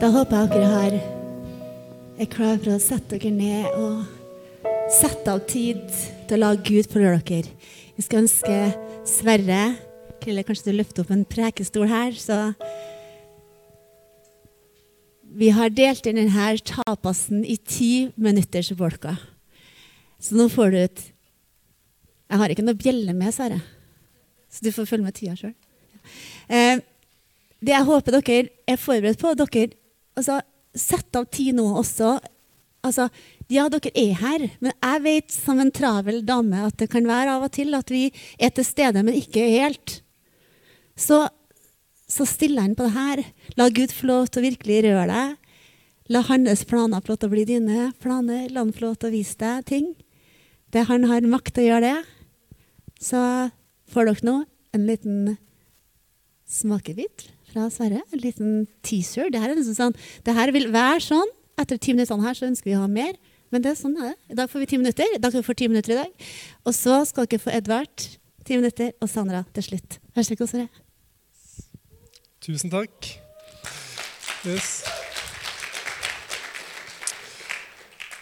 Da håper jeg dere har, er klar for å sette dere ned og sette av tid til å la Gud forhøre dere. Vi skal ønske Sverre Krille, kanskje du løfter opp en prekestol her, så Vi har delt inn denne tapasen i ti minutters bolker. Så nå får du ut Jeg har ikke noe bjelle med, Sverre, så du får følge med tida sjøl. Eh, det jeg håper dere er forberedt på dere, altså, Sett av tid nå også. Altså, ja, dere er her, men jeg vet som en travel dame at det kan være av og til at vi er til stede, men ikke helt. Så, så stiller han på det her. La Gud få lov til å virkelig røre deg. La hans planer få lov til å bli dine planer. La han få lov til å vise deg ting. Det han har makt til å gjøre det. Så får dere nå en liten smakebit fra Sverre. En liten teaser. Det her, er liksom sånn, det her vil være sånn. Etter ti minutter her så ønsker vi å ha mer. Men det er sånn er. I dag får vi ti minutter. Dere får ti minutter i dag. Og så skal dere få Edvard ti minutter, og Sandra til slutt. Vær så god, Sverre. Tusen takk. Yes.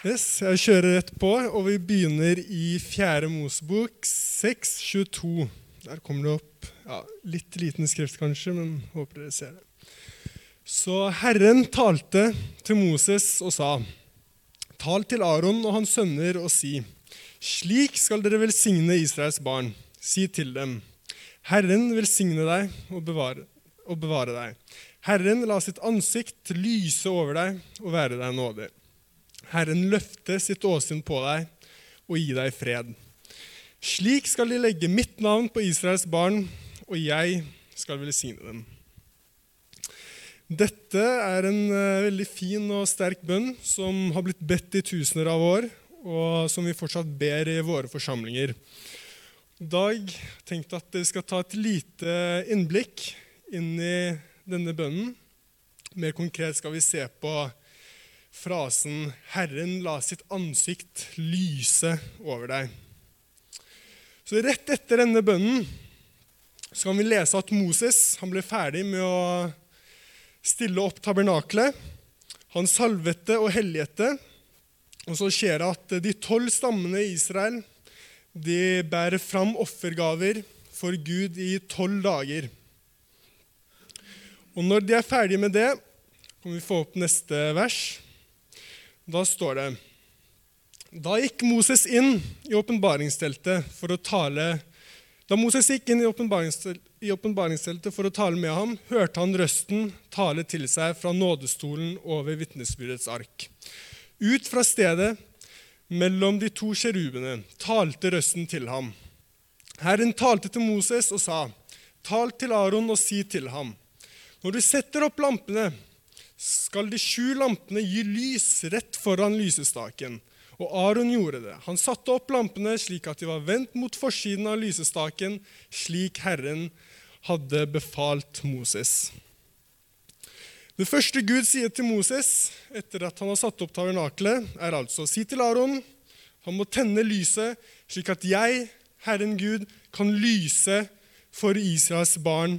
Yes, jeg kjører rett på, og vi begynner i Fjerde Mosebok 6.22. Der kommer det opp ja, litt liten skrift, kanskje, men håper dere ser det. Så Herren talte til Moses og sa, Tal til Aron og hans sønner og si, Slik skal dere velsigne Israels barn. Si til dem, Herren velsigne deg og bevare, og bevare deg. Herren la sitt ansikt lyse over deg og være deg nådig. Herren løfte sitt åsyn på deg og gi deg fred. Slik skal de legge mitt navn på Israels barn, og jeg skal velsigne dem. Dette er en uh, veldig fin og sterk bønn som har blitt bedt i tusener av år, og som vi fortsatt ber i våre forsamlinger. Dag tenkte at dere skal ta et lite innblikk inn i denne bønnen. Mer konkret skal vi se på frasen 'Herren la sitt ansikt lyse over deg'. Så Rett etter denne bønnen så kan vi lese at Moses han ble ferdig med å stille opp tabernaklet. Han salvete og helligete. Og så skjer det at de tolv stammene i Israel de bærer fram offergaver for Gud i tolv dager. Og når de er ferdige med det, kan vi få opp neste vers. Da står det Da gikk Moses inn i åpenbaringsteltet for å tale Da Moses gikk inn i åpenbaringsteltet for å tale med ham, hørte han røsten tale til seg fra nådestolen over vitnesbyrdets ark. Ut fra stedet mellom de to kjerubene talte røsten til ham. Herren talte til Moses og sa, Tal til Aron og si til ham, når du setter opp lampene, skal de sju lampene gi lys rett foran lysestaken. Og Aron gjorde det. Han satte opp lampene slik at de var vendt mot forsiden av lysestaken, slik Herren hadde befalt Moses. Det første Gud sier til Moses etter at han har satt opp tabernakelet, er altså si til Aron han må tenne lyset, slik at jeg, Herren Gud, kan lyse for Israels barn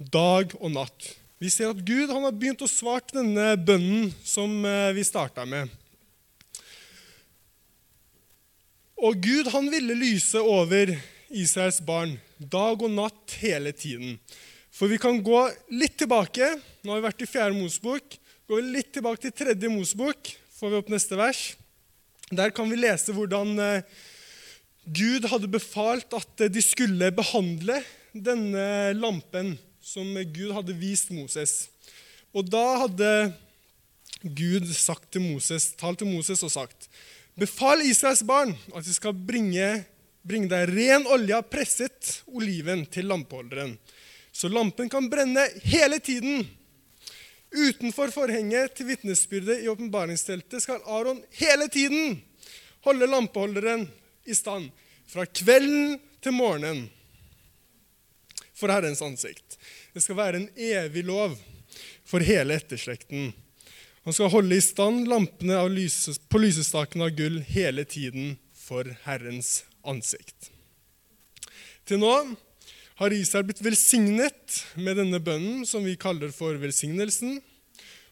dag og natt. Vi ser at Gud har begynt å svare denne bønnen som vi starta med. Og Gud han ville lyse over Israels barn dag og natt hele tiden. For vi kan gå litt tilbake. Nå har vi vært i fjerde Mosebok. Går vi litt tilbake til tredje Mosebok, får vi opp neste vers. Der kan vi lese hvordan Gud hadde befalt at de skulle behandle denne lampen som Gud hadde vist Moses. Og da hadde Gud sagt til Moses, talt til Moses og sagt Befal Israels barn at de skal bringe, bringe deg ren olje presset oliven til lampeholderen, så lampen kan brenne hele tiden. Utenfor forhenget til vitnesbyrdet i åpenbaringsteltet skal Aron hele tiden holde lampeholderen i stand, fra kvelden til morgenen, for Herrens ansikt. Det skal være en evig lov for hele etterslekten. Han skal holde i stand lampene lyse, på lysestaken av gull hele tiden for Herrens ansikt. Til nå har Israel blitt velsignet med denne bønnen, som vi kaller for velsignelsen.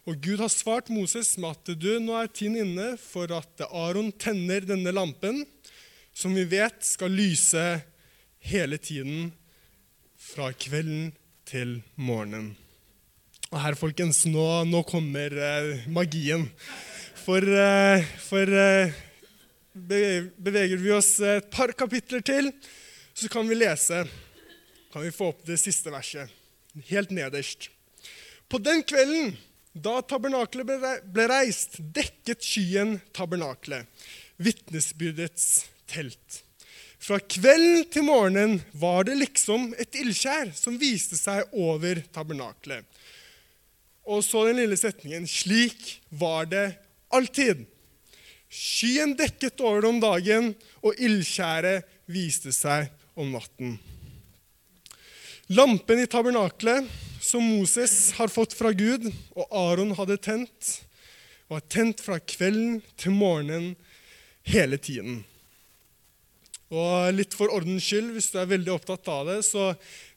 Og Gud har svart Moses med at du, nå er tiden inne for at Aron tenner denne lampen, som vi vet skal lyse hele tiden fra kvelden til morgenen. Her, folkens, nå, nå kommer eh, magien. For, eh, for eh, beveger vi oss et par kapitler til, så kan vi lese Kan vi få opp det siste verset, helt nederst. På den kvelden da tabernaklet ble reist, dekket skyen tabernaklet, vitnesbyrdets telt. Fra kvelden til morgenen var det liksom et ildskjær som viste seg over tabernaklet. Og så den lille setningen Slik var det alltid. Skyen dekket over det om dagen, og ildskjæret viste seg om natten. Lampen i tabernaklet som Moses har fått fra Gud, og Aron hadde tent, var tent fra kvelden til morgenen hele tiden. Og litt for ordens skyld, hvis du er veldig opptatt av det, så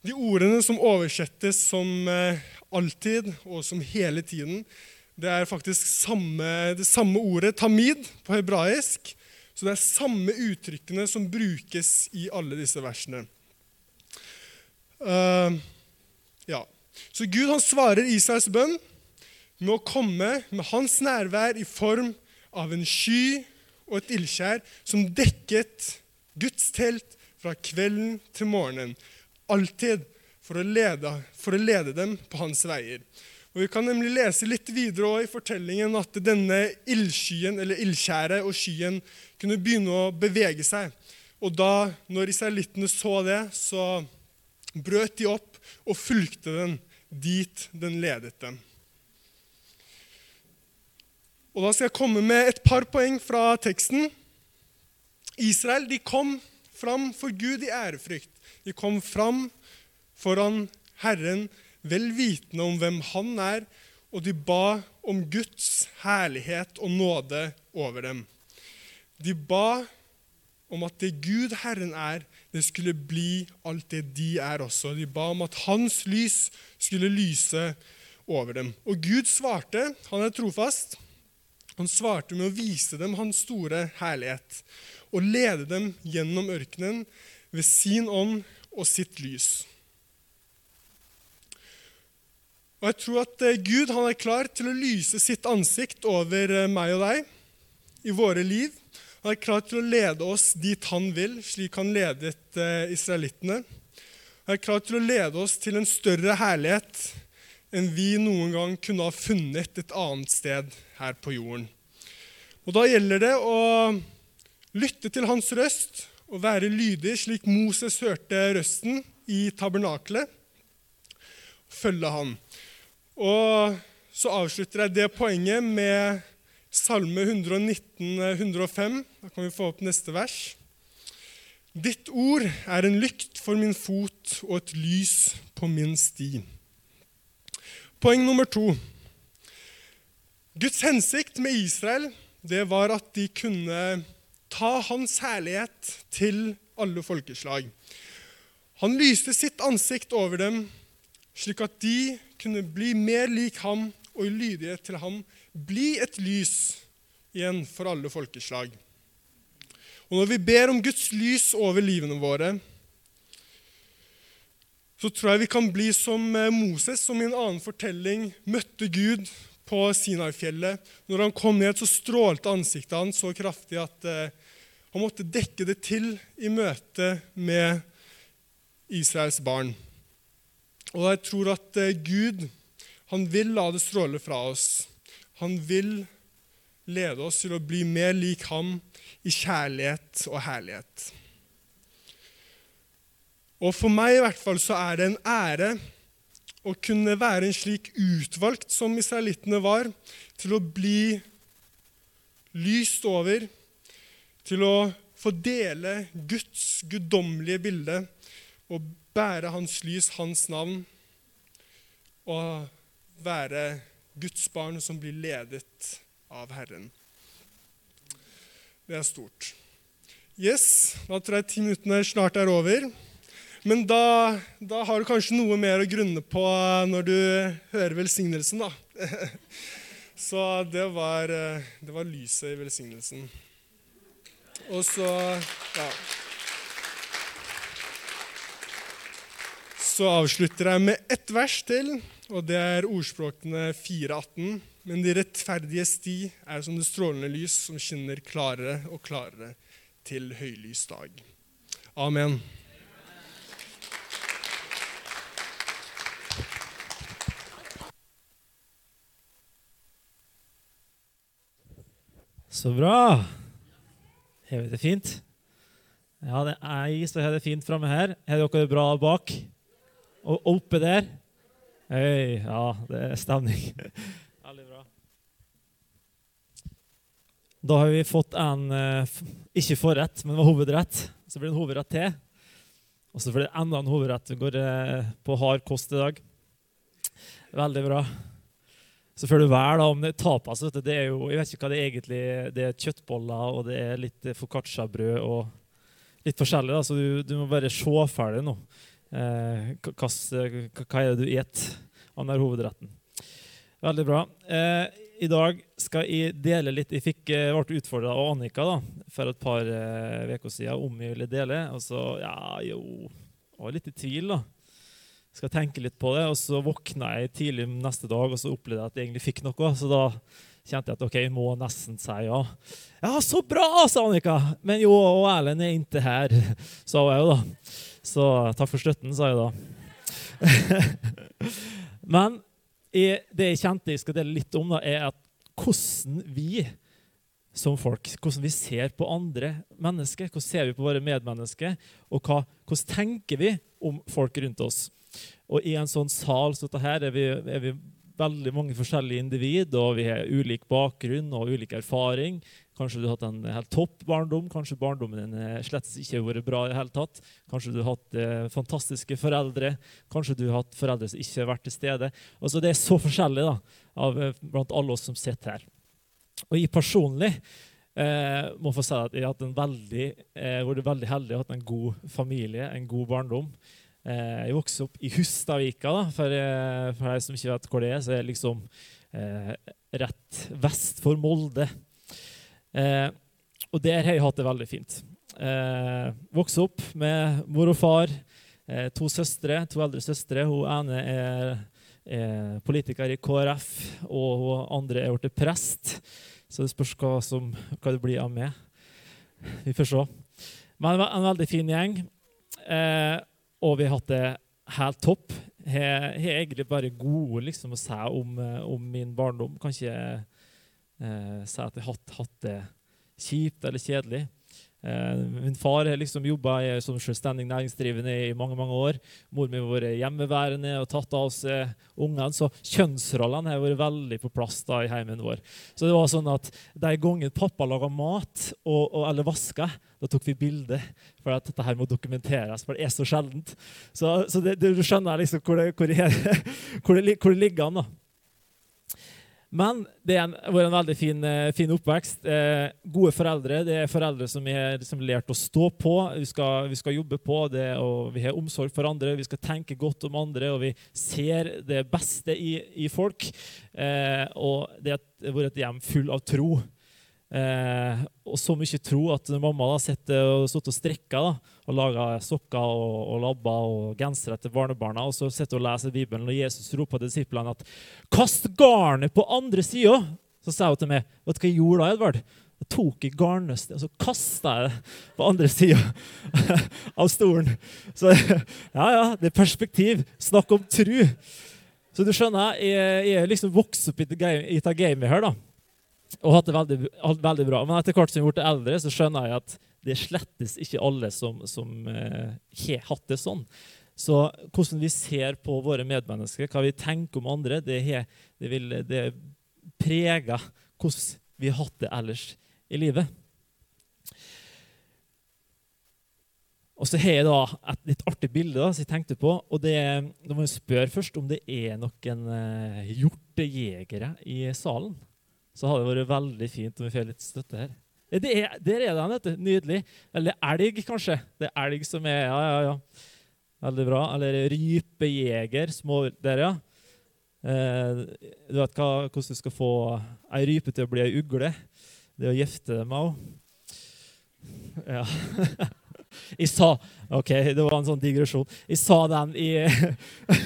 de ordene som oversettes som eh, 'alltid' og som 'hele tiden', det er faktisk samme, det samme ordet, tamid, på hebraisk. Så det er samme uttrykkene som brukes i alle disse versene. Uh, ja. Så Gud han svarer Israels bønn med å komme med hans nærvær i form av en sky og et ildskjær som dekket Guds telt fra kvelden til morgenen. Alltid for å lede, for å lede dem på hans veier. Og Vi kan nemlig lese litt videre i fortellingen at denne ildskyen, eller ildskjæret og skyen kunne begynne å bevege seg. Og da, når israelittene så det, så brøt de opp og fulgte den dit den ledet dem. Og Da skal jeg komme med et par poeng fra teksten. Israel de kom fram for Gud i ærefrykt. De kom fram foran Herren vel vitende om hvem han er, og de ba om Guds herlighet og nåde over dem. De ba om at det Gud Herren er, det skulle bli alt det de er også. De ba om at hans lys skulle lyse over dem. Og Gud svarte. Han er trofast. Han svarte med å vise dem hans store herlighet og lede dem gjennom ørkenen ved sin ånd og sitt lys. Og Jeg tror at eh, Gud han er klar til å lyse sitt ansikt over eh, meg og deg i våre liv. Han er klar til å lede oss dit han vil, slik han ledet eh, israelittene. Han er klar til å lede oss til en større herlighet enn vi noen gang kunne ha funnet et annet sted her på jorden. Og Da gjelder det å lytte til hans røst og være lydig, slik Moses hørte røsten i tabernaklet. Følge han. Og så avslutter jeg det poenget med Salme 119, 105. Da kan vi få opp neste vers. Ditt ord er en lykt for min fot og et lys på min sti. Poeng nummer to. Guds hensikt med Israel det var at de kunne ta hans herlighet til alle folkeslag. Han lyste sitt ansikt over dem, slik at de kunne bli mer lik ham og i lydighet til ham bli et lys igjen for alle folkeslag. Og når vi ber om Guds lys over livene våre, så tror jeg vi kan bli som eh, Moses, som i en annen fortelling møtte Gud på Sinai-fjellet. Når han kom ned, så strålte ansiktet hans så kraftig at eh, han måtte dekke det til i møte med Israels barn. Og jeg tror at eh, Gud han vil la det stråle fra oss. Han vil lede oss til å bli mer lik ham i kjærlighet og herlighet. Og for meg i hvert fall så er det en ære å kunne være en slik utvalgt som israelittene var, til å bli lyst over, til å få dele Guds guddommelige bilde og bære hans lys, hans navn, og være Guds barn som blir ledet av Herren. Det er stort. Yes, da tror jeg ti minuttene snart er over. Men da, da har du kanskje noe mer å grunne på når du hører velsignelsen, da. Så det var, eh, det var lyset i velsignelsen. Og så ja. Så avslutter jeg med ett vers til, og det er ordspråkene 4.18. Men de rettferdige sti er som det strålende lys som skinner klarere og klarere til høylys dag. Amen. Så bra. Har vi det fint? Ja, det er jeg som har det fint framme her. Har dere det bra bak? Og oppe der? Hei, ja, det er stemning. Veldig bra. Da har vi fått en eh, ikke forrett, men hovedrett. Så blir det en hovedrett til. Og så blir det enda en hovedrett. Vi går eh, på hard kost i dag. Veldig bra. Så får du velge da, om det tapas. vet du, Det er jo, jeg vet ikke hva det er egentlig Det er kjøttboller og det er litt foccacciabrød og litt forskjellig. da, Så du, du må bare se ferdig nå. Eh, hva, hva, er det du et av den hovedretten? Veldig bra. Eh, I dag skal jeg dele litt Jeg fikk, eh, ble utfordra av Annika da, for et par uker eh, siden om jeg ville dele. Og så ja, jo, jeg var litt i tvil, da skal tenke litt på det. Og så våkna jeg tidlig neste dag og så opplevde jeg at jeg egentlig fikk noe. Så da kjente jeg at ok, jeg må nesten si ja. Ja, så bra, sa Annika! Men jo, og Erlend er ikke her, sa jeg jo da. Så takk for støtten, sa jeg da. Men det jeg kjente jeg skal dele litt om, da, er at hvordan vi som folk, hvordan vi ser på andre mennesker, hvordan ser vi på våre medmennesker, og hva, hvordan tenker vi om folk rundt oss. Og i en sånn sal som dette her er vi, er vi veldig mange forskjellige individ, og vi har ulik bakgrunn og ulik erfaring. Kanskje du har hatt en helt topp barndom, kanskje barndommen din slett ikke har vært bra. i hele tatt. Kanskje du har hatt eh, fantastiske foreldre, kanskje du har hatt foreldre som ikke har vært til stede. Altså, det er så forskjellig da, av, eh, blant alle oss som sitter her. Og jeg personlig eh, må få si at jeg har hatt veldig, eh, vært veldig heldig og hatt en god familie, en god barndom. Eh, jeg vokste opp i Hustadvika, da, for, eh, for de som ikke vet hvor det er. Så er det liksom eh, rett vest for Molde. Eh, og der har jeg hatt det veldig fint. Eh, vokste opp med mor og far, eh, to søstre, to eldre søstre. Hun ene er, er politiker i KrF, og hun andre er blitt prest. Så det spørs hva, som, hva det blir av meg. Vi får se. Men en veldig fin gjeng. Eh, og vi har hatt det helt topp. Jeg har egentlig bare gode liksom, å si om, eh, om, min barndom. Kan ikke eh, si at jeg har hatt, hatt, det kjipt eller kjedelig. Eh, min far har liksom jobba som selvstendig næringsdrivende i mange mange år. Mor mi har vært hjemmeværende og tatt av seg ungene. Så kjønnsrollene har vært veldig på plass da i heimen vår. Så det var sånn at De gangene pappa laga mat og, og, eller vaska, da tok vi bilde. For at dette her må dokumenteres, for det er så sjeldent. Så, så det, det, du skjønner liksom hvor det, hvor det, hvor det, hvor det ligger an. da. Men det har vært en veldig fin, eh, fin oppvekst. Eh, gode foreldre. Det er foreldre som har liksom lært å stå på. Vi skal, vi skal jobbe på det, og vi har omsorg for andre. Vi skal tenke godt om andre, og vi ser det beste i, i folk. Eh, og det har vært et hjem full av tro. Eh, og så mye tro at mamma da sitter og, og strikka og laga sokker og, og labber og gensere til barnebarna, og så sitter hun og leser Bibelen, og Jesus roper til disiplene at 'Kast garnet på andre sida!' Så sa hun til meg, 'Vet du hva jeg gjorde da, Edvard?' Jeg tok i garnnøstet og så kasta jeg det på andre sida av stolen. Så ja, ja, det er perspektiv. Snakk om tru. Så du skjønner, jeg, jeg liksom vokst opp i dette gamet her. da og hatt det veldig, veldig, bra. Men etter hvert som jeg ble eldre, så skjønner jeg at det slettes ikke alle som, som uh, har hatt det sånn. Så hvordan vi ser på våre medmennesker, hva vi tenker om andre, det, he, det, vil, det preger hvordan vi har hatt det ellers i livet. Og så har jeg da et litt artig bilde da, som jeg tenkte på. og det, Da må jeg spørre først om det er noen uh, hjortejegere i salen så hadde det vært veldig fint om vi får litt støtte her. Det er, der er den, vet du. Nydelig. Eller elg, kanskje. Det er elg som er Ja, ja, ja. Veldig bra. Eller rypejeger. Små Der, ja. Eh, du vet hva, hvordan du skal få ei rype til å bli ei ugle. Det er å gifte med henne. Ja. Jeg sa OK, det var en sånn digresjon. Jeg sa den i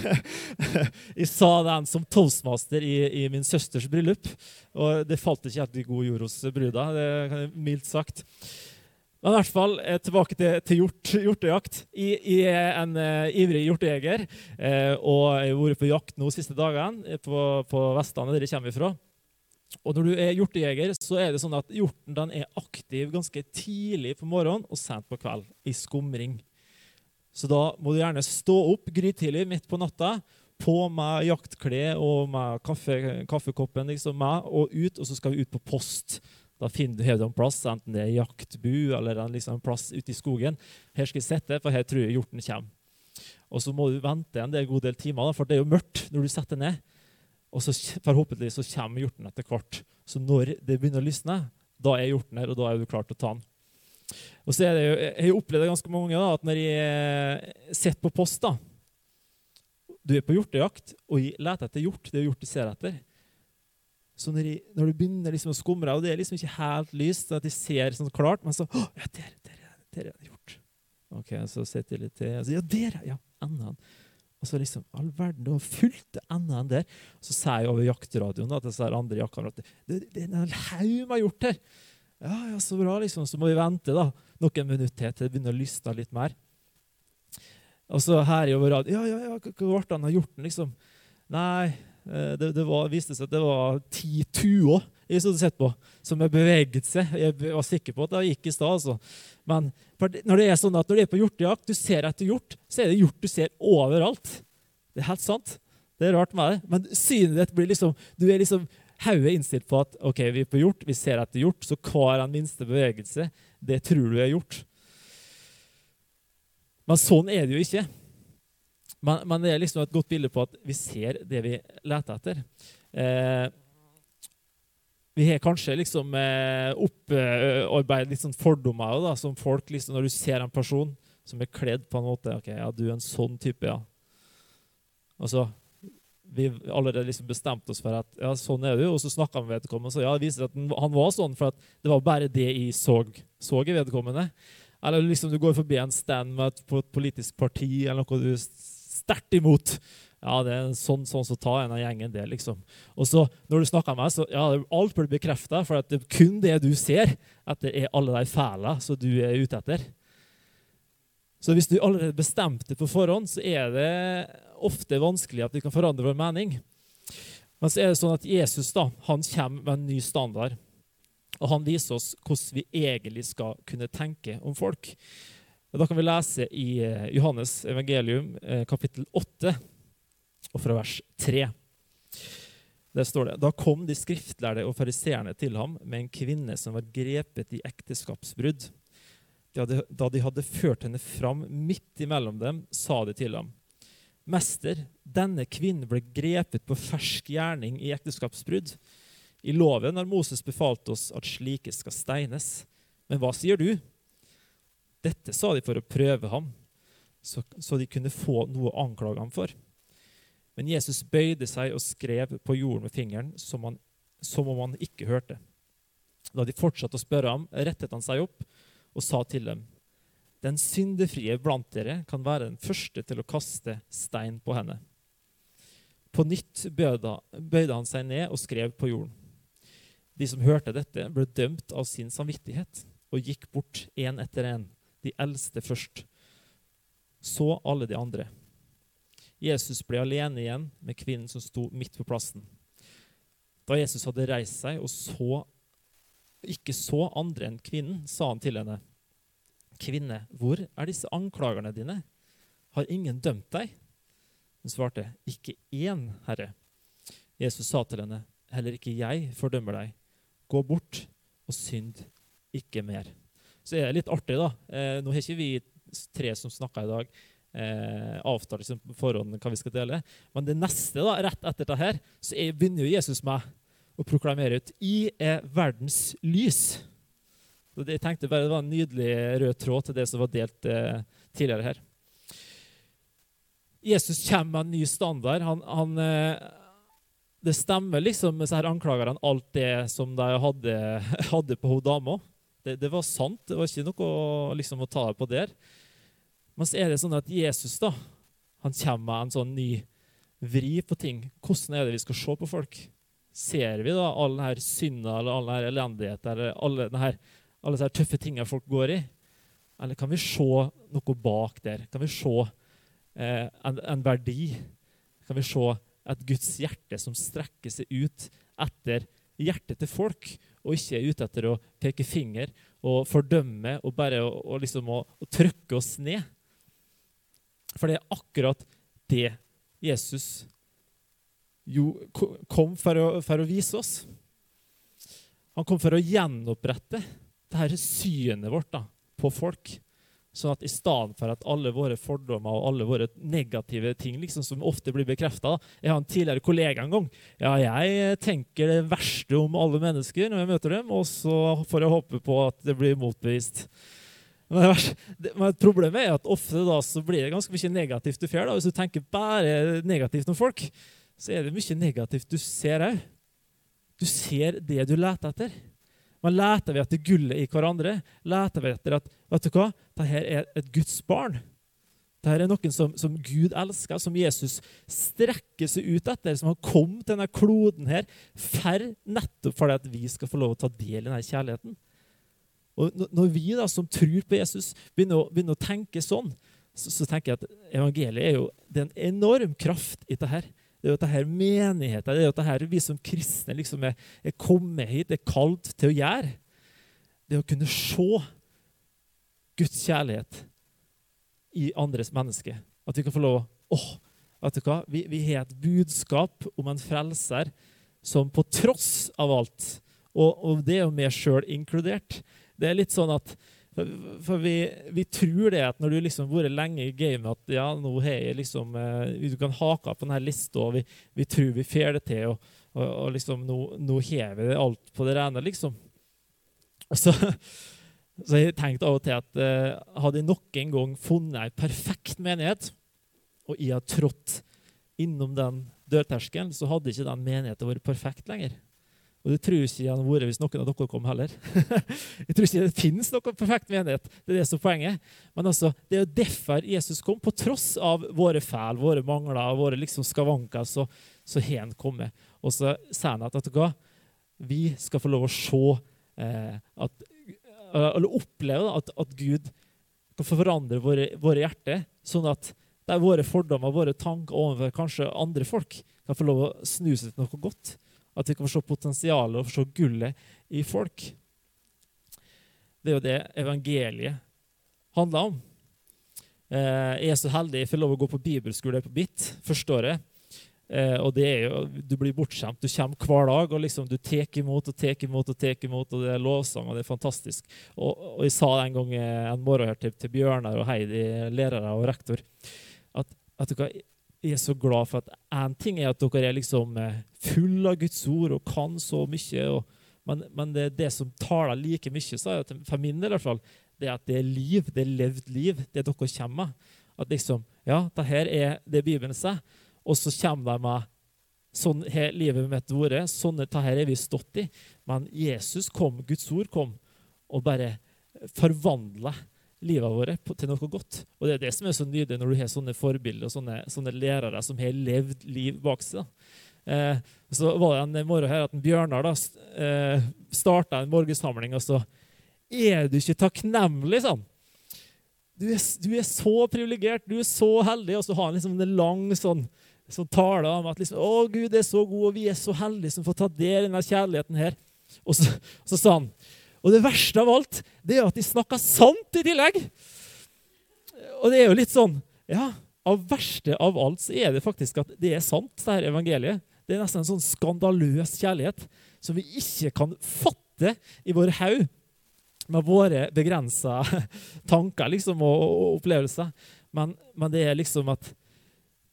Jeg sa den som toastmaster i, i, min søsters bryllup. Og det falt ikke helt i god jord hos bruda, det kan jeg mildt sagt. Men i hvert fall eh, tilbake til, til hjort, hjortejakt. Jeg, jeg, er en uh, ivrig hjortejeger. Uh, og jeg har vært på jakt nå siste dagene på, på Vestlandet, der jeg kommer fra. Og når du er hjortejeger, så er det sånn at hjorten er aktiv ganske tidlig på morgenen og sent på kveld i skumring. Så da må du gjerne stå opp grytidlig midt på natta, på med jaktklær og med kaffe, kaffekoppen liksom med, og ut, og så skal vi ut på post. Da finner du hever en plass, enten det er jaktbu eller en, liksom, plass ute i skogen. Her skal jeg sitte, for her tror jeg hjorten kommer. Og så må du vente en god del timer, for det er jo mørkt når du setter ned. Og så forhåpentlig så kommer hjorten etter hvert. Så når det begynner å lysne, da er hjorten her, og da er du klar til å ta den. Og så er det jo, Jeg har opplevd det ganske mange da, at når jeg sitter på post da, Du er på hjortejakt, og jeg leter etter hjort. Det er hjort du ser etter. Så når, jeg, når du begynner liksom å skumre, og det er liksom ikke helt lyst, at jeg ser sånn klart, men så ja, der, der, der er det hjort. Ok, Så sitter jeg litt til. Ja, der, ja, enda en. Og så liksom, all verden, det var fullt enda enn der. Og så sier jeg over jaktradioen da, til disse andre jaktkameratene det, er en haug med hjort her. Ja, ja, så bra, liksom. Så må vi vente da, noen minutter til det begynner å lysne litt mer. Og så her over radioen Ja, ja, ja, hva ble det av hjorten, liksom? Nei, eh, det, det var, viste seg at det var ti tuer jeg hadde sett på, som har beveget seg. Jeg var sikker på at det gikk i stad. Altså. Men når det er sånn at når du er på hjortejakt, du ser etter hjort, så er det hjort du ser overalt. Det er helt sant. Det er rart med det. Men synet ditt blir liksom Du er liksom hodet innstilt på at ok, vi er på hjort, vi ser etter hjort, så hver en minste bevegelse, det tror du er gjort. Men sånn er det jo ikke. Men, men, det er liksom et godt bilde på at vi ser det vi leter etter. Eh, vi har kanskje liksom eh, opparbeidet litt sånn fordommer da, som folk liksom, Når du ser en person som er kledd på en måte ok, ja, du er en sånn type, ja. Altså, Vi allerede liksom bestemte oss for at ja, sånn er du, og så snakka vi med vedkommende. Så ja, det viser at han var sånn, for at det var bare det jeg så, så i vedkommende. Eller liksom du går forbi en stand med et, på et politisk parti eller noe du er sterkt imot. Ja, det er sånn sånn som tar en av gjengen, det, liksom. Og så når du snakker med meg, så ja, alt blir bekrefta, for at det er kun det du ser, at det er alle de fæle som du er ute etter. Så hvis du allerede bestemte på forhånd, så er det ofte vanskelig at vi kan forandre vår mening. Men så er det sånn at Jesus da, han kommer med en ny standard. Og han viser oss hvordan vi egentlig skal kunne tenke om folk. Og da kan vi lese i eh, Johannes evangelium eh, kapittel 8 og fra vers 3. Der står det Da kom de skriftlærde og fariseerne til ham med en kvinne som var grepet i ekteskapsbrudd. Da de hadde ført henne fram midt imellom dem, sa de til ham. Mester, denne kvinnen ble grepet på fersk gjerning i ekteskapsbrudd. I loven har Moses befalt oss at slike skal steines. Men hva sier du? Dette sa de for å prøve ham, så, så de kunne få noe å anklage ham for. Men Jesus bøyde seg og skrev på jorden med fingeren, som, han, som om han ikke hørte. Da de fortsatte å spørre ham, rettet han seg opp og sa til dem.: Den syndefrie blant dere kan være den første til å kaste stein på henne. På nytt bøyde, han seg ned og skrev på jorden. De som hørte dette, ble dømt av sin samvittighet og gikk bort én etter én, de eldste først. Så alle de andre. Jesus ble alene igjen med kvinnen som sto midt på plassen. Da Jesus hadde reist seg og så, ikke så andre enn kvinnen, sa han til henne, 'Kvinne, hvor er disse anklagerne dine? Har ingen dømt deg?' Hun svarte, 'Ikke én, Herre.' Jesus sa til henne, 'Heller ikke jeg fordømmer deg. Gå bort og synd ikke mer.' Så er det litt artig, da. Eh, nå har ikke vi tre som snakka i dag, eh, avtale liksom på forhånd hva vi skal dele. Men det neste, da, rett etter dette, her, så er, begynner jo Jesus meg å proklamere ut I er verdens lys. Så jeg tenkte bare Det var en nydelig rød tråd til det som var delt eh, tidligere her. Jesus kommer med en ny standard. Han, han, eh, det stemmer liksom med disse anklagerne alt det som de hadde, hadde på hun dama. Det, det, var sant. Det var ikke noe liksom, å ta på der. Men så er det sånn at Jesus da, han kommer med en sånn ny vri på ting. Hvordan er det vi skal se på folk? Ser vi da all denne synda eller all denne elendigheten eller alle, denne, alle disse tøffe tingene folk går i? Eller kan vi se noe bak der? Kan vi se eh, en, en verdi? Kan vi se et Guds hjerte som strekker seg ut etter hjertet til folk, og ikke er ute etter å peke finger og fordømme og bare å, å liksom å, å trykke oss ned. For det er akkurat det Jesus jo, kom for å, for å, vise oss. Han kom for å gjenopprette det her synet vårt da, på folk. Sånn at i stedet for at alle våre fordommer og alle våre negative ting liksom, som ofte blir bekrefta Jeg har en tidligere kollega en gang. Ja, jeg tenker det verste om alle mennesker når jeg møter dem, og så får jeg håpe på at det blir motbevist. Men, Problemet er at ofte da så blir det ganske mye negativt du får. Hvis du tenker bare negativt om folk, så er det mye negativt du ser òg. Du ser det du leter etter. Men leter vi etter gullet i hverandre, leter vi etter at vet du hva, dette er et Guds barn. Dette er noen som, som, Gud elsker, som Jesus strekker seg ut etter, som har kommet til denne kloden her for nettopp fordi at vi skal få lov å ta del i denne kjærligheten. Og Når vi da, som tror på Jesus, begynner å, begynner å tenke sånn, så, så, tenker jeg at evangeliet er jo det er en enorm kraft i dette her. Det er jo dette menigheten, det er jo dette vi som kristne liksom er, er kommet hit, er kalt til å gjøre. Det å kunne se Guds kjærlighet i andres menneske. At vi kan få lov åh, vet du hva? Vi, vi har et budskap om en frelser som på tross av alt, og, og det er jo meg sjøl inkludert Det er litt sånn at for vi, vi, tror det at når du liksom har vært lenge i gamet, at ja, nå har jeg liksom eh, Du kan hake på denne lista, og vi, vi, tror vi får det til, og, og, og liksom nå, nå har vi alt på det rene, liksom. Så, så jeg tenkte av og til at eh, hadde jeg nok en gang funnet ei perfekt menighet, og jeg har trådt innom den dørterskelen, så hadde ikke den menigheten vært perfekt lenger. Og det tror ikke han hadde vært hvis noen av dere kom heller. jeg tror ikke det finnes noen perfekt menighet. Det er det som er poenget. Men altså, det er jo derfor Jesus kom. På tross av våre feil, våre mangler, våre liksom skavanker, så, så har han kommet. Og så sier han at vet du hva? vi skal få lov å se eh, at, Eller oppleve at, at, Gud kan forandre våre, våre hjerter, sånn at der våre fordommer, våre tanker overfor kanskje andre folk, kan få lov å snu seg til noe godt. At vi kan se potensialet og se gullet i folk. Det er jo det evangeliet handler om. Eh, jeg er så heldig jeg får lov å gå på bibelskole på BIT første året. Eh, og det er jo, Du blir bortskjemt. Du kommer hver dag og liksom du tar imot og tar imot. og tek imot, og Det er lovsang, og det er fantastisk. Og, og Jeg sa en gang en morgen her til, til Bjørnar og Heidi, lærere og rektor, at, at du kan, jeg er så glad for at én ting er at dere er liksom eh, full av Guds ord og kan så mye. Og, men, men, det, det som taler like mye, sa jeg, for min del i hvert fall, det er at det er liv, det er levd liv, det dere kommer med. At liksom, ja, det her er det Bibelen sier. Og så kommer de med sånn her livet mitt vært, sånn det her er vi stått i. Men Jesus kom, Guds ord kom, og bare forvandla livet vårt til noe godt. Og Det er det som er så nydelig når du har sånne forbilder og sånne, sånne lærere som har levd liv bak seg. Eh, så var det en morgen her at en Bjørnar da, eh, starta en morgensamling, og så Er du ikke takknemlig, sånn? Du er, du er så privilegert, du er så heldig, og så har han liksom en lang sånn, sånn tale om at liksom, å Gud er så god, og vi er så heldige som får ta del i denne kjærligheten her. Og så, så sa han og det verste av alt det er at de snakker sant i tillegg. Og det er jo litt sånn Ja, av verste av alt så er det faktisk at det er sant, det her evangeliet. Det er nesten en sånn skandaløs kjærlighet som vi ikke kan fatte i vår haug med våre begrensa tanker liksom, og, og opplevelser. Men, men, det er liksom at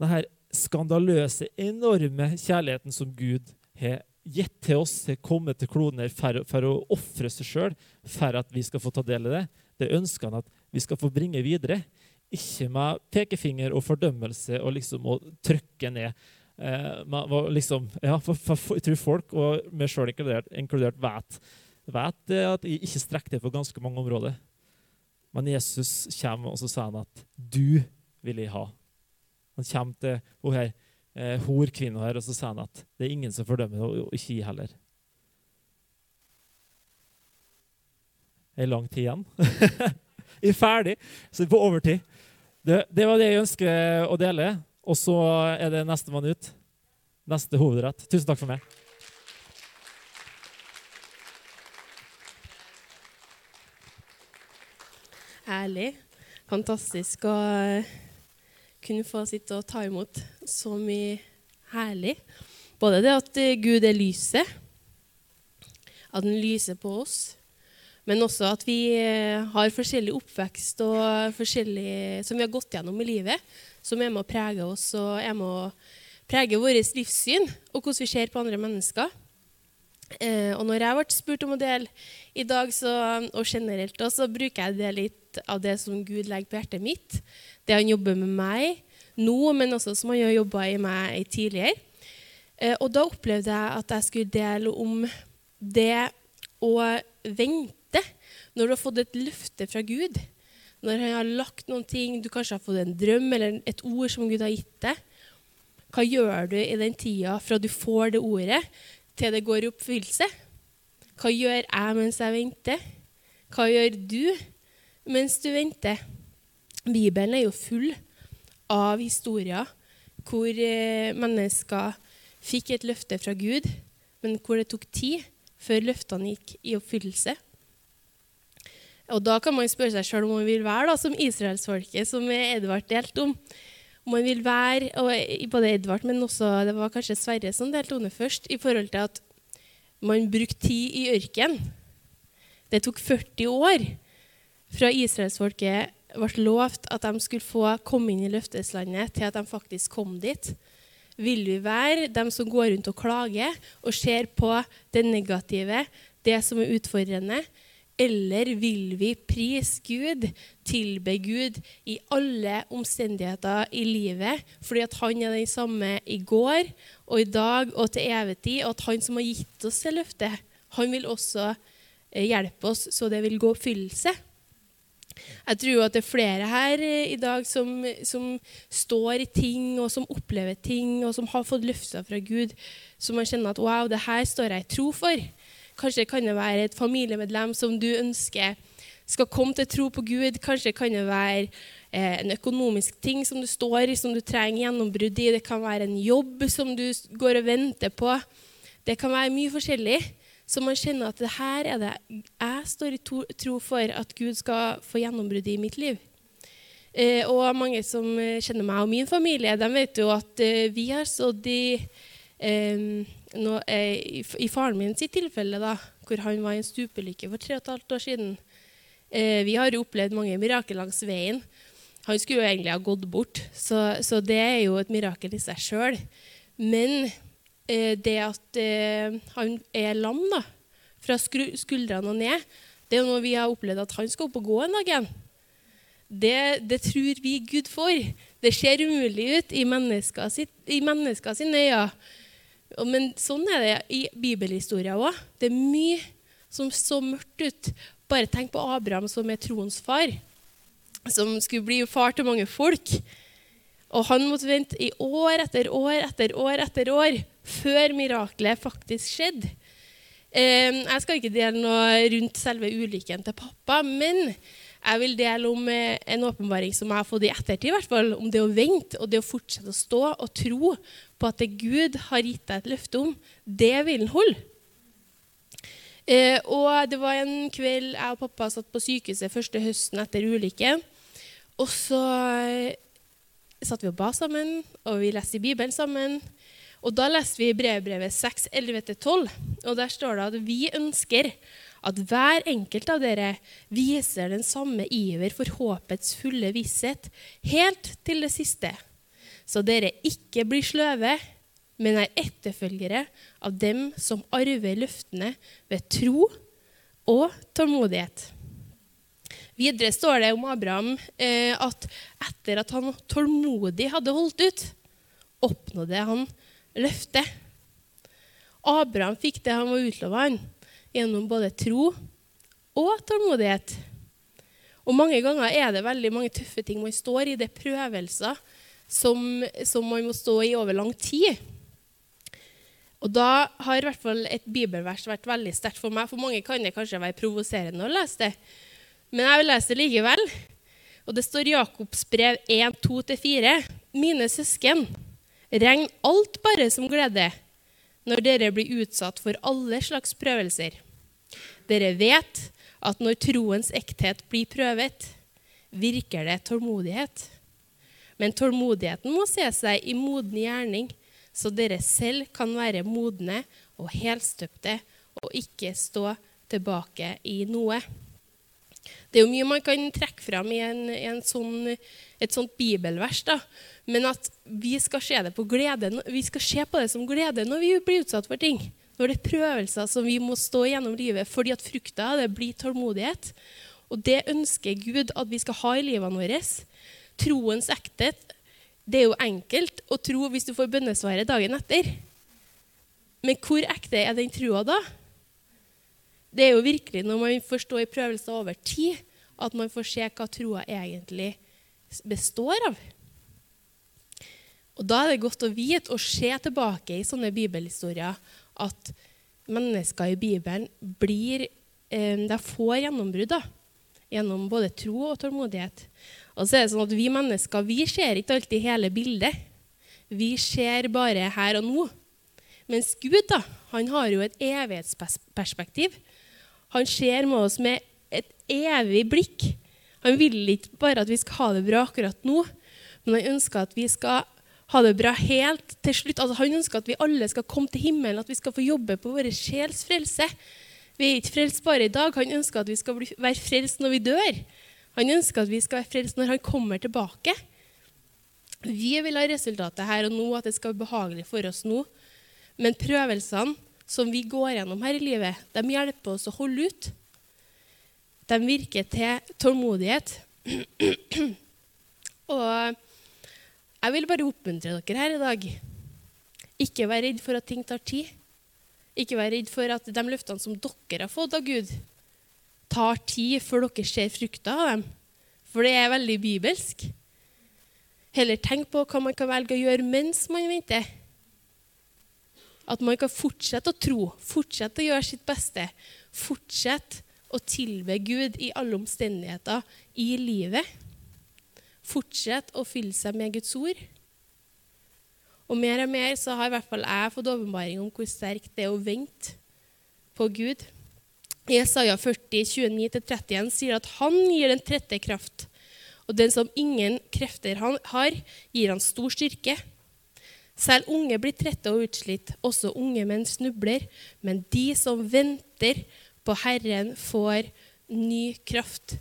denne skandaløse, enorme kjærligheten som Gud har gitt til oss til å komme til kloden for, for, å ofre seg sjøl for at vi skal få ta del i det. Det ønsker han at vi skal få bringe videre. Ikke med pekefinger og fordømmelse og liksom å trykke ned Eh, man liksom, ja, for, for, jeg tror folk, og meg sjøl inkludert, inkludert, vet, vet at jeg ikke strekker det på ganske mange områder. Men Jesus kommer og så sier han at 'du vil jeg ha'. Han kommer til hun her, eh, horkvinna her, og så sier han at det er ingen som fordømmer henne, og ikke jeg heller. Det er lang tid igjen. jeg er ferdig, så vi er på overtid. Det, det var det jeg ønsker å dele. Og så er det nestemann ut. Neste hovedrett. Tusen takk for meg. Herlig. Fantastisk å kunne få sitte og ta imot så mye herlig. Både det at Gud er lyset, at han lyser på oss, men også at vi har forskjellig oppvekst og forskjellig, som vi har gått gjennom i livet, som er med å prege oss og er med å prege vårt livssyn og hvordan vi ser på andre mennesker. Eh, og når jeg ble spurt om å dele i dag, så, og generelt, så bruker jeg det litt av det som Gud legger på hjertet mitt. Det han jobber med meg nå, men også som han har jobba i meg tidligere. Eh, og da opplevde jeg at jeg skulle dele om det å vente når du har fått et løfte fra Gud. Når han har lagt noen ting, du kanskje har fått en drøm eller et ord som Gud har gitt deg. Hva gjør du i den tida fra du får det ordet, til det går i oppfyllelse? Hva gjør jeg mens jeg venter? Hva gjør du mens du venter? Bibelen er jo full av historier hvor eh, mennesker fikk et løfte fra Gud, men hvor det tok tid før løftene gikk i oppfyllelse. Og Da kan man spørre seg sjøl om man vil være da, som israelsfolket, som Edvard delte om. Man vil være, og Både Edvard, men også det var kanskje Sverre som delte under først, i forhold til at man brukte tid i ørken. Det tok 40 år fra israelsfolket ble lovt at de skulle få komme inn i løfteslandet, til at de faktisk kom dit. Vil vi være dem som går rundt og klager og ser på det negative, det som er utfordrende? Eller vil vi prise Gud, tilbe Gud i alle omstendigheter i livet, fordi at han er den samme i går og i dag og til evig tid, og at han som har gitt oss det løftet, han vil også eh, hjelpe oss så det vil gå oppfyllelse? Jeg tror at det er flere her eh, i dag som, som, står i ting, og som opplever ting, og som har fått løfter fra Gud, som man kjenner at wow, det her står jeg i tro for. Kanskje kan det være et familiemedlem som du ønsker skal komme til tro på Gud. Kanskje kan det være eh, en økonomisk ting som du står i, som du trenger gjennombrudd i. Det kan være en jobb som du går og venter på. Det kan være mye forskjellig. Så man kjenner at det her er det jeg står i tro for at Gud skal få gjennombrudd i mitt liv. Eh, og mange som kjenner meg og min familie, de vet jo at eh, vi har stått i eh, nå, eh, i, faren min sitt tilfelle, da, hvor han var i en stupelykke for tre og et halvt år siden eh, Vi har jo opplevd mange mirakel langs veien. Han skulle jo egentlig ha gått bort, så, så det er jo et mirakel i seg sjøl. Men eh, det at eh, han er lam da, fra skuldrene og ned, det er jo noe vi har opplevd at han skal opp og gå en dag igjen. Det, det, tror vi Gud for. Det ser umulig ut i mennesker sine øyne. Men sånn er det i bibelhistoria òg. Det er mye som så mørkt ut. Bare tenk på Abraham som er troens far, som skulle bli far til mange folk. Og han måtte vente i år etter år etter år etter år før miraklet faktisk skjedde. Jeg skal ikke dele noe rundt selve ulykken til pappa, men jeg vil dele om eh, en åpenbaring som jeg har fått i ettertid, i hvert fall, om det å vente og det å fortsette å stå og tro på at det Gud har gitt deg et løfte om, det vil han holde. Eh, og det var en kveld jeg og pappa satt på sykehuset første høsten etter ulykken. Og så eh, satt vi og ba sammen, og vi leste i Bibelen sammen. Og da leste vi brevbrevet 6, 11-12, og der står det at vi ønsker at hver enkelt av dere viser den samme iver for håpets fulle visshet helt til det siste, så dere ikke blir sløve, men er etterfølgere av dem som arver løftene ved tro og tålmodighet. Videre står det om Abraham eh, at etter at han tålmodig hadde holdt ut, oppnådde han løftet. Abraham fikk det han var utlova gjennom både tro og tålmodighet. Og mange ganger er det veldig mange tøffe ting man står i. Det er prøvelser som, som man må stå i over lang tid. Og da har i hvert fall et bibelvers vært veldig sterkt for meg. For mange kan det kanskje være provoserende å lese det, men jeg vil lese det likevel. Og det står Jakobs brev 1, 2-4. Mine søsken, regn alt bare som glede når dere blir utsatt for alle slags prøvelser. Dere vet at når troens ekthet blir prøvet, virker det tålmodighet. Men tålmodigheten må se seg i moden gjerning, så dere selv kan være modne og helstøpte og ikke stå tilbake i noe. Det er jo mye man kan trekke fram i, en, en sånn, et sånt bibelvers. da. Men at vi skal, se det på glede, vi skal se på det som glede når vi blir utsatt for ting. Når det er prøvelser som vi må stå gjennom livet fordi at frukta det blir tålmodighet. Og det ønsker Gud at vi skal ha i livene våre. Troens ekthet det er jo enkelt å tro hvis du får bønnesvaret dagen etter. Men hvor ekte er den trua da? Det er jo virkelig når man får stå i prøvelser over tid, at man får se hva troa egentlig består av. Og Da er det godt å vite og se tilbake i sånne bibelhistorier at mennesker i Bibelen blir, eh, de får gjennombrudd. Gjennom både tro og tålmodighet. Og så er det sånn at Vi mennesker vi ser ikke alltid hele bildet. Vi ser bare her og nå. Mens Gud da, han har jo et evighetsperspektiv. Han ser med oss med et evig blikk. Han vil ikke bare at vi skal ha det bra akkurat nå, men han ønsker at vi skal ha det bra helt til slutt. Altså, han ønsker at vi alle skal komme til himmelen, at vi skal få jobbe på vår sjels frelse. Vi er ikke frelst bare i dag. Han ønsker at vi skal være frelst når vi dør. Han ønsker at vi skal være frelst når han kommer tilbake. Vi vil ha resultatet her og nå, at det skal være behagelig for oss nå. Men prøvelsene som vi går gjennom her i livet, de hjelper oss å holde ut. De virker til tålmodighet. og jeg vil bare oppmuntre dere her i dag. Ikke vær redd for at ting tar tid. Ikke vær redd for at de løftene som dere har fått av Gud, tar tid før dere ser frukter av dem. For det er veldig bibelsk. Heller tenk på hva man kan velge å gjøre mens man venter. At man kan fortsette å tro, fortsette å gjøre sitt beste. Fortsette å tilbe Gud i alle omstendigheter i livet. Fortsette å fylle seg med Guds ord. Og mer og mer så har i hvert fall jeg fått åpenbaring om hvor sterkt det er å vente på Gud. Jesaja 40, 29-31 sier at han gir den trette kraft. Og den som ingen krefter han har, gir han stor styrke. Selv unge blir trette og utslitt, også unge menn snubler. Men de som venter på Herren, får ny kraft.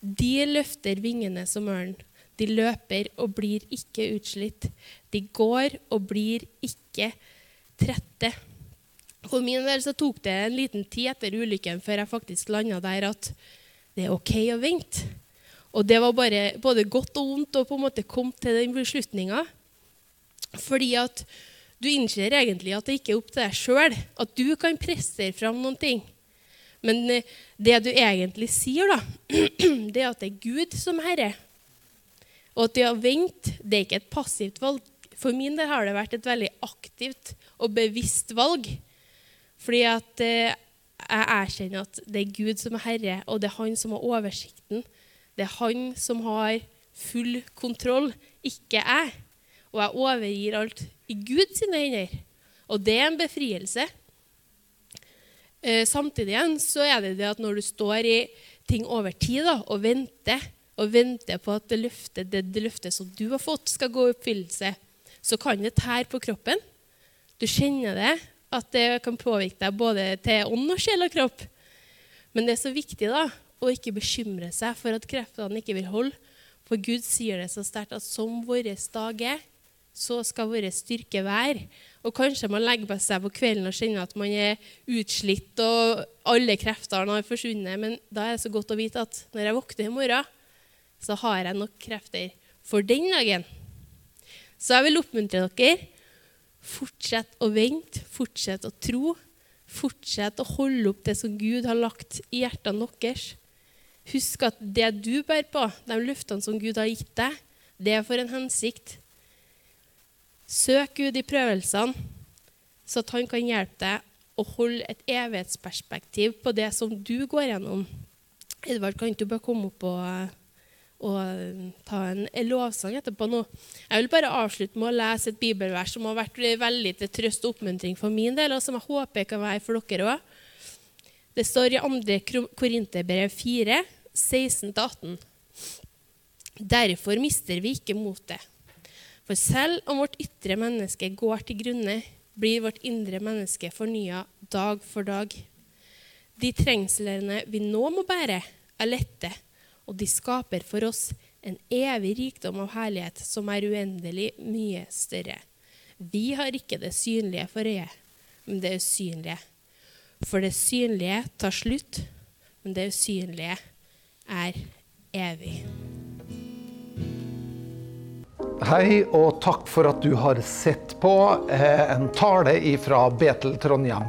De løfter vingene som ørn. De løper og blir ikke utslitt. De går og blir ikke trette. For min del så tok det en liten tid etter ulykken før jeg faktisk landa der at det er OK å vente. Og det var bare, både godt og vondt å på en måte komme til den beslutninga. Fordi at du innser egentlig at det ikke er opp til deg sjøl, at du kan prestere fram noen ting. Men eh, det du egentlig sier, da, det er at det er Gud som er herre. Og at det å vente, det er ikke et passivt valg. For min del har det vært et veldig aktivt og bevisst valg. Fordi at eh, jeg erkjenner at det er Gud som er herre, og det er han som har oversikten. Det er han som har full kontroll, ikke jeg. Og jeg overgir alt i Guds hender. Og det er en befrielse. Eh, samtidig igjen så er det det at når du står i ting over tid da, og venter, og venter på at det løftet, det, det løftet som du har fått, skal gå i oppfyllelse, så kan det tære på kroppen. Du kjenner det, at det kan påvirke deg både til ånd og sjel og kropp. Men det er så viktig da, å ikke bekymre seg for at kreftene ikke vil holde. For Gud sier det så sterkt at som vår dag er, så skal vår styrke være. Og kanskje man legger seg på kvelden og kjenner at man er utslitt og alle kreftene har forsvunnet. Men da er det så godt å vite at når jeg våkner i morgen, så har jeg nok krefter for den dagen. Så jeg vil oppmuntre dere Fortsett å vente, fortsett å tro. Fortsett å holde opp det som Gud har lagt i hjertene deres. Husk at det du bærer på, de løftene som Gud har gitt deg, det er for en hensikt. Søk Gud i prøvelsene, så at han kan hjelpe deg å holde et evighetsperspektiv på det som du går gjennom. Edvard, kan ikke du bare komme opp og, og ta en lovsang etterpå nå? Jeg vil bare avslutte med å lese et bibelvers som har vært veldig til trøst og oppmuntring for min del, og som jeg håper kan være for dere òg. Det står i 2. Korinterbrev 4, 16-18. Derfor mister vi ikke motet. For selv om vårt ytre menneske går til grunne, blir vårt indre menneske fornya dag for dag. De trengslene vi nå må bære, er lette, og de skaper for oss en evig rikdom av herlighet som er uendelig mye større. Vi har ikke det synlige for øyet, men det usynlige. For det synlige tar slutt, men det usynlige er evig. Hei, og takk for at du har sett på eh, en tale fra Betel Trondheim.